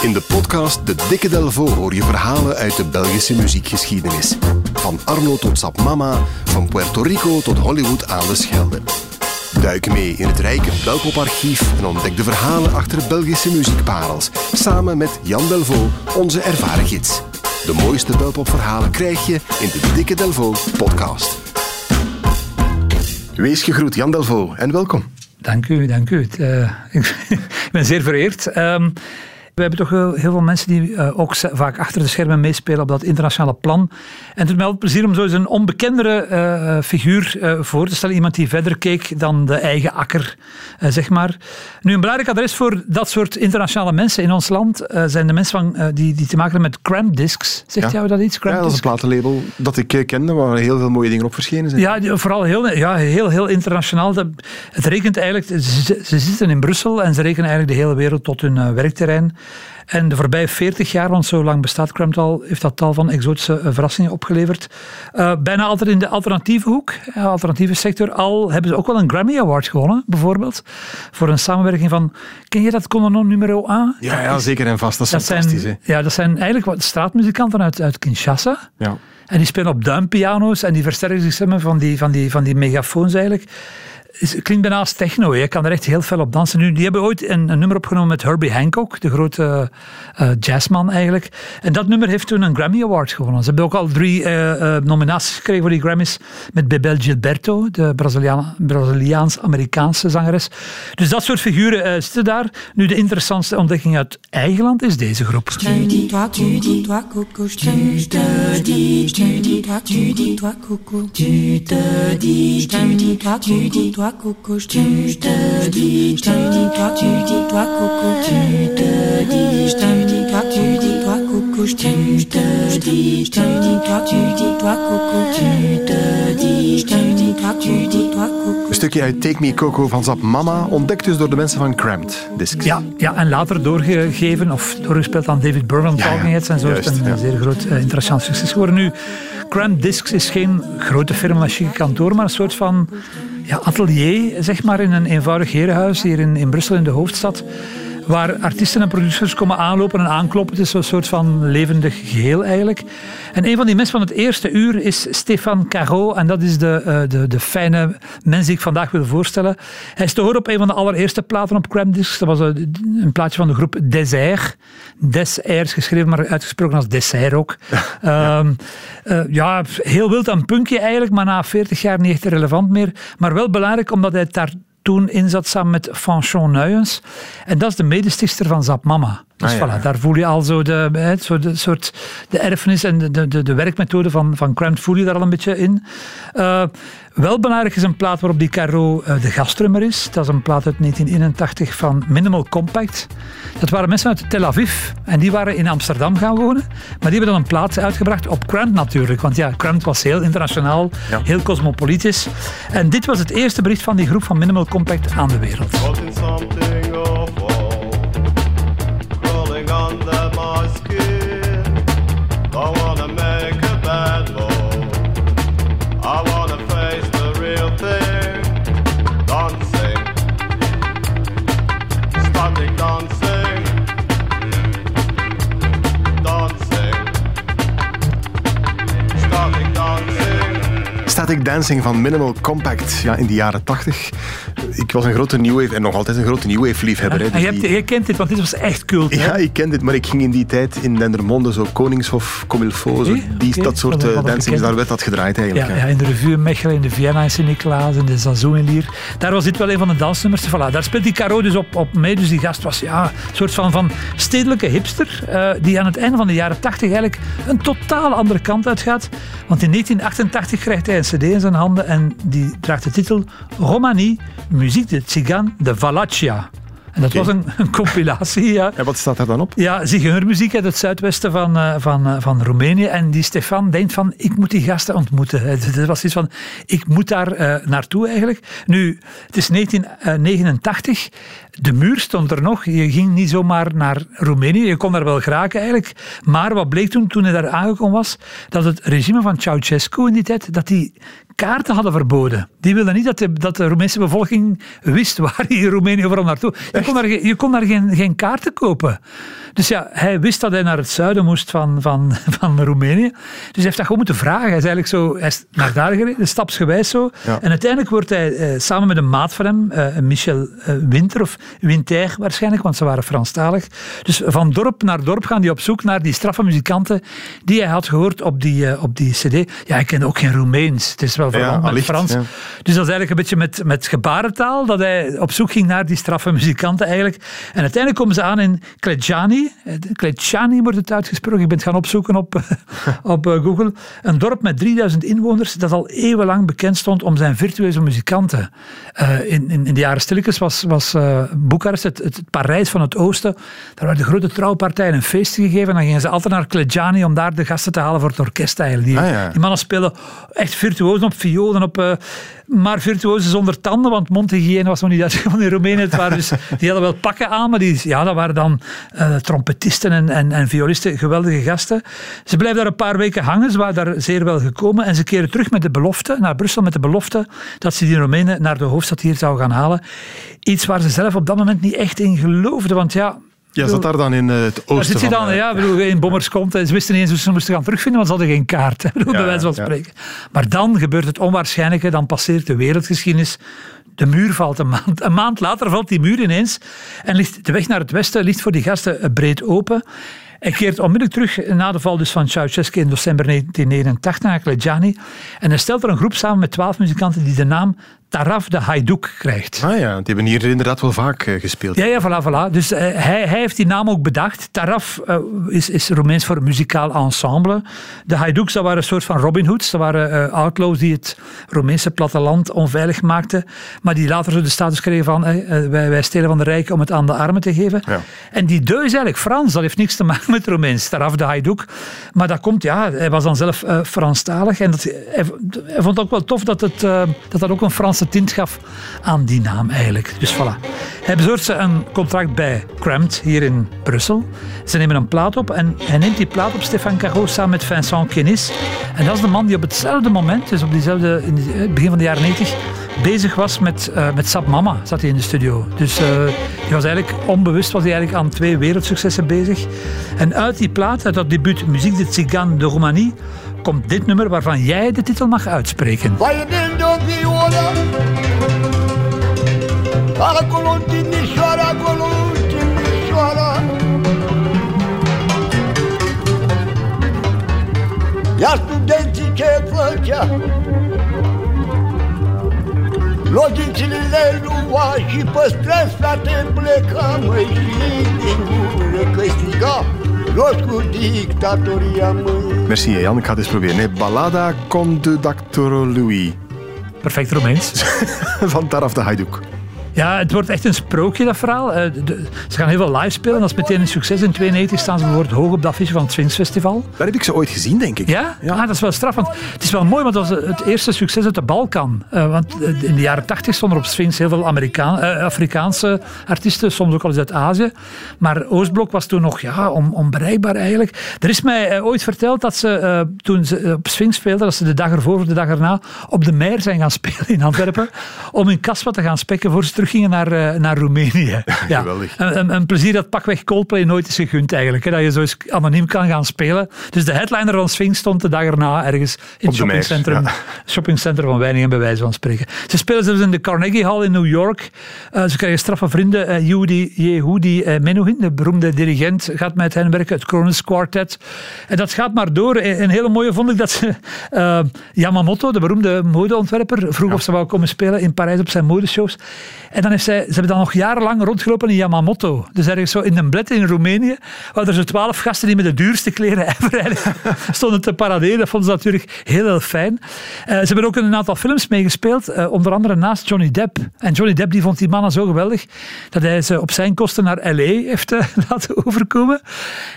In de podcast De Dikke Delvo hoor je verhalen uit de Belgische muziekgeschiedenis. Van Arno tot Sap Mama, van Puerto Rico tot Hollywood aan de Schelde. Duik mee in het rijke Belpoparchief en ontdek de verhalen achter Belgische muziekparels. Samen met Jan Delvo, onze ervaren gids. De mooiste Belpopverhalen krijg je in de Dikke Delvo podcast. Wees gegroet, Jan Delvo, en welkom. Dank u, dank u. Uh, ik ben zeer vereerd. Um, we hebben toch heel, veel mensen die uh, ook vaak achter de schermen meespelen op dat internationale plan. En het doet mij altijd plezier om zo eens een onbekendere uh, figuur uh, voor te stellen. Iemand die verder keek dan de eigen akker, zeg maar. Nu, een belangrijk adres voor dat soort internationale mensen in ons land zijn de mensen van, die, die te maken hebben met Cramp Discs. Zegt ja. jou dat iets? Cramp ja, dat is een platenlabel dat ik kende, waar heel veel mooie dingen op verschenen zijn. Ja, vooral heel, ja, heel, heel internationaal. Het rekent eigenlijk, ze, ze zitten in Brussel en ze rekenen eigenlijk de hele wereld tot hun werkterrein. En de voorbije 40 jaar, want zo lang bestaat Cramped al, heeft dat tal van exotische uh, verrassingen opgeleverd. Uh, bijna altijd in de alternatieve hoek, uh, alternatieve sector. Al hebben ze ook wel een Grammy Award gewonnen, bijvoorbeeld. Voor een samenwerking van. Ken je dat Cononon numero 1? Ja, ja, zeker en vast. Dat is dat fantastisch. Zijn, ja, dat zijn eigenlijk wat straatmuzikanten uit, uit Kinshasa. Ja. En die spelen op duimpiano's en die versterken zich stemmen van die, van die, van die megafoons eigenlijk klinkt bijna techno. Je kan er echt heel veel op dansen. Nu, die hebben ooit een, nummer opgenomen met Herbie Hancock, de grote uh, jazzman eigenlijk. En dat nummer heeft toen een Grammy Award gewonnen. Ze hebben ook al drie uh, nominaties gekregen voor die Grammys met Bebel Gilberto, de Braziliaans-Amerikaanse zangeres. Dus dat soort figuren zitten daar. Nu, de interessantste ontdekking uit eigen land is deze groep. Toi Coco, je te dis, je te dis toi, tu dis toi Coco, tu te dis, je te tu dis toi Coco, je te dis, je te dis toi, tu dis toi Coco, tu te dis, je te dis toi, tu dis toi Coco. Een stukje uit Take Me Coco van Zap Mama, ontdekt dus door de mensen van Cramped Discs. Ja, ja en later doorgegeven of doorgespeeld aan David Byrne van ja, Talking Heads en zo juist, is het een ja. zeer groot uh, internationaal succes geworden. Nu, Cramped Discs is geen grote firma chique kantoor, maar een soort van ja, atelier, zeg maar, in een eenvoudig herenhuis hier in, in Brussel, in de hoofdstad waar artiesten en producers komen aanlopen en aankloppen. Het is zo'n soort van levendig geheel eigenlijk. En een van die mensen van het eerste uur is Stefan Caro. En dat is de, uh, de, de fijne mens die ik vandaag wil voorstellen. Hij is te horen op een van de allereerste platen op Cram Discs. Dat was een, een plaatje van de groep Désert. Désert geschreven, maar uitgesproken als dessert ook. Ja, um, uh, ja heel wild aan punkje eigenlijk, maar na 40 jaar niet echt relevant meer. Maar wel belangrijk, omdat hij daar toen in zat samen met Fanchon Nuyens. En dat is de medestichter van Zap Mama. Dus ah, ja. voilà, daar voel je al zo de, zo de, soort, de erfenis en de, de, de werkmethode van, van Cramped voel je daar al een beetje in. Uh, wel belangrijk is een plaat waarop die Caro uh, de gastrummer is. Dat is een plaat uit 1981 van Minimal Compact. Dat waren mensen uit Tel Aviv en die waren in Amsterdam gaan wonen. Maar die hebben dan een plaat uitgebracht op Cramped natuurlijk. Want ja, Cramped was heel internationaal, ja. heel cosmopolitisch. En dit was het eerste bericht van die groep van Minimal Compact aan de wereld. Static Dancing van Minimal Compact ja, in de jaren 80. Ik was een grote New Wave en nog altijd een grote New Wave liefhebber. Ja, dus je, hebt, je, kent dit, want dit was echt cult. Ja, ik ken dit, maar ik ging in die tijd in Dendermonde, zo Koningshof, Comilfo, zo, die, okay. dat soort uh, dancings, daar werd dat gedraaid eigenlijk. Ja, ja. in de revue in Mechelen, in de Vienna in Sint-Niklaas, in de Zazoo in Lier. Daar was dit wel een van de dansnummers. Voilà, daar speelt die Caro dus op, op mee. Dus die gast was ja, een soort van, van stedelijke hipster, uh, die aan het einde van de jaren 80 eigenlijk een totaal andere kant uitgaat. Want in 1988 krijgt hij een cd in zijn handen en die draagt de titel Romani, muziek de Tsigan de Valacia. En dat okay. was een, een, compilatie. Ja. En wat staat daar dan op? Ja, zigeunermuziek uit het zuidwesten van, uh, van, uh, van Roemenië. En die Stefan denkt van, ik moet die gasten ontmoeten. Het was iets van, ik moet daar uh, naartoe eigenlijk. Nu, het is 1989. De muur stond er nog. Je ging niet zomaar naar Roemenië. Je kon daar wel geraken eigenlijk. Maar wat bleek toen, toen hij daar aangekomen was, dat het regime van Ceausescu in die tijd, dat die kaarten hadden verboden. Die wilden niet dat de, dat de Roemeense bevolking wist waar in Roemenië vooral naartoe. Je kon daar, je kon daar geen, geen kaarten kopen. Dus ja, hij wist dat hij naar het zuiden moest van, van, van Roemenië. Dus hij heeft dat gewoon moeten vragen. Hij is eigenlijk zo, hij is naar daar gereden, stapsgewijs zo. Ja. En uiteindelijk wordt hij eh, samen met een maat van hem, eh, Michel eh, Winter, of Winter waarschijnlijk, want ze waren Franstalig. Dus van dorp naar dorp gaan die op zoek naar die straffe muzikanten die hij had gehoord op die, eh, op die cd. Ja, ik ken ook geen Roemeens. Het is wel vooral met Frans. ja. Dus dat is eigenlijk een beetje met, met gebarentaal dat hij op zoek ging naar die straffe muzikanten eigenlijk. En uiteindelijk komen ze aan in Klejani. Klejani wordt het uitgesproken. Ik ben het gaan opzoeken op, op eh, Google. Een dorp met 3000 inwoners dat al eeuwenlang bekend stond om zijn virtueuze muzikanten. Eh, in, in, in de jaren stilletjes was, was eh, Boekarest het, het Parijs van het Oosten. Daar werden grote trouwpartijen en feesten gegeven. En dan gingen ze altijd naar Klejani om daar de gasten te halen voor het orkest eigenlijk. Die, Ah, ja. die mannen spelen echt virtuoos op violen, op, eh, maar virtuozen zonder tanden, want mondhygiëne was nog niet uitgevonden in Roemenië. Het waren dus, die hadden wel pakken aan, maar die, ja, dat waren dan eh, trompetisten en, en, en violisten, geweldige gasten. Ze blijven daar een paar weken hangen, ze waren daar zeer wel gekomen en ze keren terug met de belofte, naar Brussel met de belofte dat ze die Roemenen naar de hoofdstad hier zouden gaan halen. Iets waar ze zelf op dat moment niet echt in geloofden, want ja... Ja, zat daar dan in eh, het oosten Daar zit je van, dan, eh, ja, ik bedoel, in Bommers komt en ze wisten niet eens hoe ze moesten gaan terugvinden, want ze hadden geen kaart, hè, bedoel, Ja, bij wijze van ja. spreken. Maar dan gebeurt het onwaarschijnlijke, dan passeert de wereldgeschiedenis. De muur valt een maand. Een maand later valt die muur ineens en ligt de weg naar het westen ligt voor die gasten eh, breed open. Hij keert onmiddellijk terug na de val dus van Ceausescu in december 1989 naar Klejani. En hij stelt er een groep samen met twaalf muzikanten die de naam Taraf de Hajduk krijgt. Ah ja, die hebben hier inderdaad wel vaak eh, gespeeld. Ja, ja, voilà, voilà. Dus eh, hij, hij heeft die naam ook bedacht. Taraf eh, is, is Roemeens voor muzikaal ensemble. De Haiduks, dat waren een soort van Robin Hoods. Dat waren outlaws die het Roemeense platteland onveilig maakten. Maar die later zo de status kregen van wij, wij stelen van de rijken om het aan de armen te geven. Ja. En die deu is eigenlijk Frans. Dat heeft niks te maken met Roemeens. Taraf de Hajduk. Maar dat komt, ja, hij was dan zelf Franstalig. En dat, hij, hij vond het ook wel tof dat, het, dat dat ook een Tint gaf aan die naam eigenlijk. Dus voilà. Hij bezorgt ze een contract bij Cramped hier in Brussel. Ze nemen een plaat op en hij neemt die plaat op Stefan Cagot samen met Vincent Kenis. En dat is de man die op hetzelfde moment, dus op diezelfde, in het begin van de jaren 90, bezig was met, eh met Sap Mama, zat hij in de studio. Dus eh hij was eigenlijk onbewust was hij eigenlijk aan twee wereldsuccessen bezig. En uit die plaat, uit dat debuut Muziek de Tsigan de Roumanie, komt dit nummer waarvan jij de titel mag uitspreken. Iar studenții ce făcea Logițile le lua și pe străzi, frate, pleca, măi, Merci Jan, ik ga het eens proberen. hè. Ballada con de Dr. Louis Perfect Romeins. van Taraf de Hajduk. Ja, het wordt echt een sprookje, dat verhaal. Eh, de- ze gaan heel veel live spelen. Dat is meteen een succes. In 92 staan ze bijvoorbeeld hoog op dat affiche van het Sphinx Festival. Daar heb ik ze ooit gezien, denk ik. Ja? Ah, dat is wel straf. Want het is wel mooi, want dat was het eerste succes uit de Balkan. Eh, want eh, in de jaren 80 stonden er op Sphinx heel veel Amerikaan, eh, Afrikaanse artiesten, soms ook al eens uit Azië. Maar Oostblok was toen nog ja, on- onbereikbaar eigenlijk. Er is mij eh, ooit verteld dat ze eh, toen ze eh, op Sphinx speelden, dat ze de dag ervoor of de dag erna op de Meijer zijn gaan spelen in Antwerpen. om in Kaswa te gaan spekken voor ze teruggingen naar, eh, naar Roemenië. Ja, Geweldig. Een, een, plezier dat pakweg Coldplay nooit is gegund eigenlijk. Hè, dat je zo eens anoniem kan gaan spelen. Dus de headliner van Sphinx stond de dag erna ergens in het shoppingcentrum, ja. shoppingcentrum van Weiningen bij wijze van spreken. Ze spelen zelfs in de Carnegie Hall in New York. Eh, ze krijgen straffe vrienden. Eh Yehudi, Yehudi eh, Menuhin, de beroemde dirigent, gaat met hen werken. Het Kronos Quartet. En dat gaat maar door. En Een hele mooie vond ik dat ze Yamamoto, de beroemde modeontwerper, vroeg of ze wou komen spelen in Parijs op zijn modeshows. En dan heeft zij, ze hebben dan nog jarenlang rondgelopen in Yamamoto. Dus ergens zo in een bled in Roemenië, waar er zo twaalf gasten die met de duurste kleren ever stonden te paraderen. Dat vonden ze natuurlijk heel, heel fijn. Eh, ze hebben ook in een aantal films meegespeeld, eh, onder andere naast Johnny Depp. En Johnny Depp die vond die mannen zo geweldig dat hij ze op zijn kosten naar L.A. heeft eh, laten overkomen.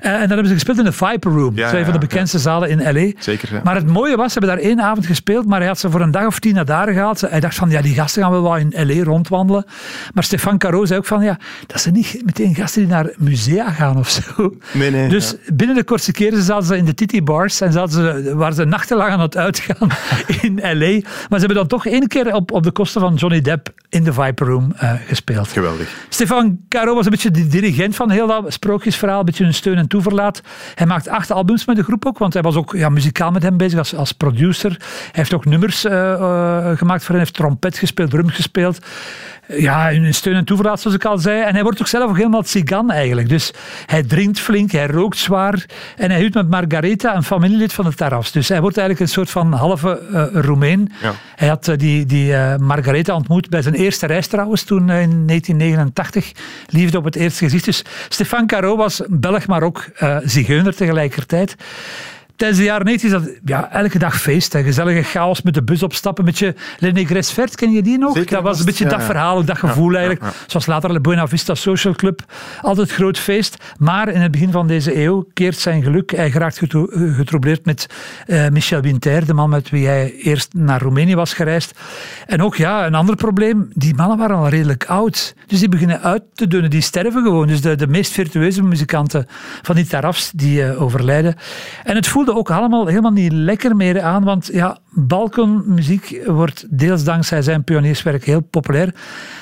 En dan hebben ze gespeeld in de Viper Room. Ja, is een van de bekendste zalen in L.A. Zeker. Maar het mooie was, ze hebben daar één avond gespeeld, maar hij had ze voor een dag of tien naar daar gehaald. Hij dacht van, ja, die gasten gaan wel wat in L.A. rondwandelen. Maar Stefan Caro zei ook van, ja, dat zijn niet meteen gasten die naar musea gaan of zo. Nee, nee, dus binnen de kortste keren zaten ze in de Titi Bars en zaten ze, waren ze nachtenlang aan het uitgaan in L.A. Maar ze hebben dan toch één keer op, op de kosten van Johnny Depp in de Viper Room eh, gespeeld. Geweldig. Stefan Caro was een beetje de dirigent van heel dat sprookjesverhaal, een beetje een steun en toeverlaat. Hij maakt acht albums met de groep ook, want hij was ook ja, muzikaal met hem bezig als, als producer. Hij heeft ook nummers uh, uh, gemaakt voor hen, heeft trompet gespeeld, drum gespeeld ja, een steun en toeverlaat, zoals ik al zei. En hij wordt ook zelf ook helemaal tsigan eigenlijk. Dus hij drinkt flink, hij rookt zwaar. En hij huwt met Margaretha, een familielid van de Tarafs. Dus hij wordt eigenlijk een soort van halve uh, Roemeen. Ja. Hij had uh, die, die uh, Margaretha ontmoet bij zijn eerste reis trouwens, toen in 1989. Liefde op het eerste gezicht. Dus Stefan Caro was Belg, maar ook zigeuner tegelijkertijd tijdens de jaren 90 is dat ja, elke dag feest. Hè. Gezellige chaos met de bus opstappen. Met je René Gresvert, ken je die nog? Zeker, dat was een beetje ja, dat verhaal, dat gevoel eigenlijk. Zoals later de Buena Vista Social Club. Altijd groot feest. Maar in het begin van deze eeuw keert zijn geluk. Hij geraakt getro getroubleerd met uh, Michel Winter, de man met wie hij eerst naar Roemenië was gereisd. En ook ja, een ander probleem. Die mannen waren al redelijk oud. Dus die beginnen uit te dunnen. Die sterven gewoon. Dus de, de meest virtueuze muzikanten van die tarafs, die uh, overlijden. En het voelde ook allemaal helemaal niet lekker meer aan, want ja, balkonmuziek wordt deels dankzij zijn pionierswerk heel populair,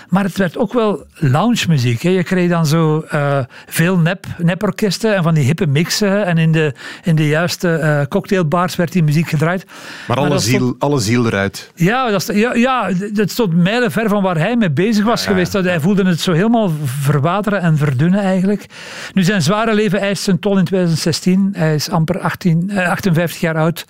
maar het werd ook wel lounge-muziek. Je kreeg dan zo uh, veel nep, neporkesten en van die hippe mixen en in de, in de juiste uh, cocktailbars werd die muziek gedraaid. Maar, alle, maar ziel, stond, alle ziel eruit. Ja, dat, ja, ja, dat stond mijlenver van waar hij mee bezig was ja, geweest. Dat hij voelde het zo helemaal verwateren en verdunnen eigenlijk. Nu zijn zware leven eist zijn tol in 2016. Hij is amper 18, uh, 58 jaar oud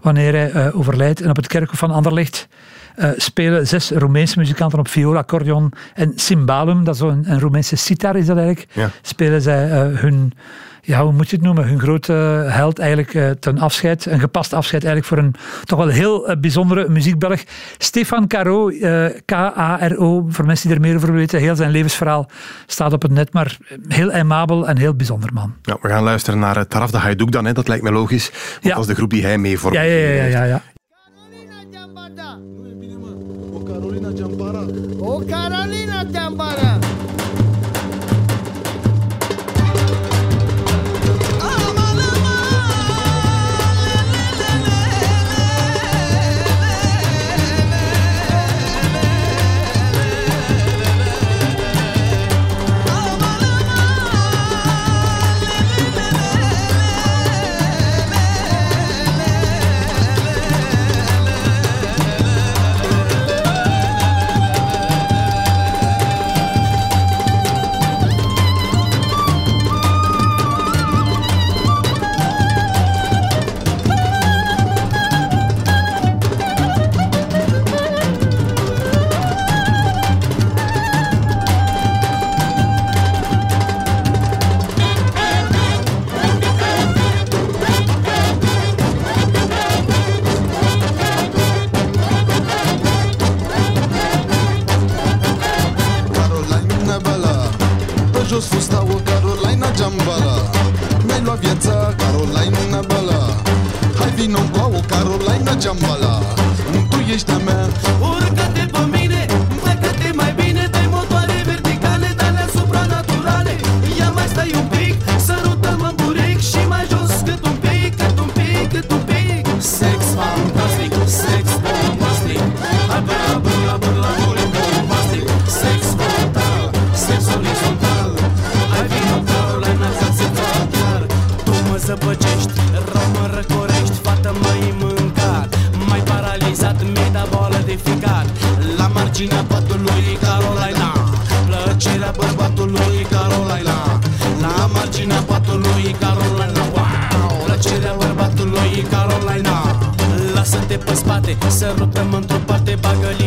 wanneer hij uh, overlijdt. En op het kerkhof van Anderlecht uh, spelen zes Roemeense muzikanten op viola, accordeon en cymbalum. Dat is een, een Roemeense sitar is dat eigenlijk. Ja. Spelen zij uh, hun, ja, hoe moet je het noemen, hun grote held eigenlijk uh, ten afscheid. Een gepast afscheid eigenlijk voor een toch wel heel bijzondere muziekbelg. Stefan Caro, K-A-R-O, voor mensen die er meer over weten. Heel zijn levensverhaal staat op het net, maar heel aimabel en heel bijzonder man. Ja, we gaan luisteren naar Taraf de Hajduk dan, hè. dat lijkt me logisch. Want Ja. dat is de groep die hij mee vormt. Ja, ja, ja, ja, ja. Carolina Jambara. O Carolina Jambara. Jambala Hai să rupem într-o parte bagălii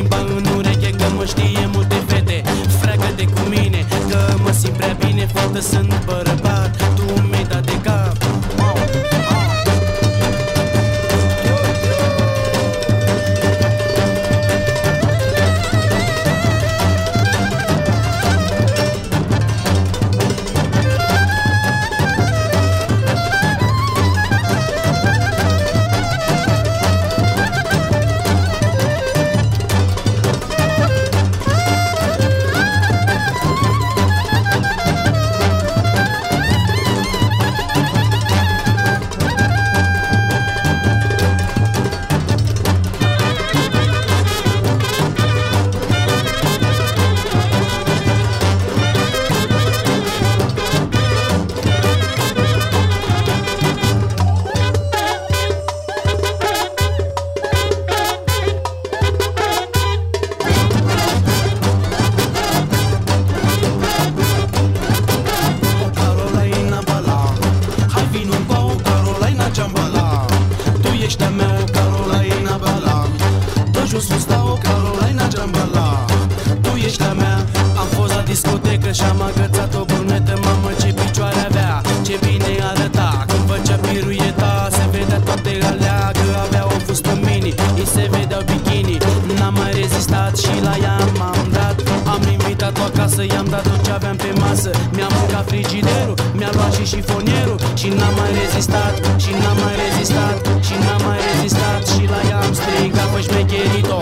mi-a luat și șifonierul Și n-am mai rezistat, și n-am mai rezistat Și n-am mai rezistat Și la ea am strigat, fă șmecherito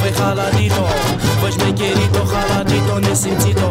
Fă haladito, fă șmecherito, haladito, nesimțito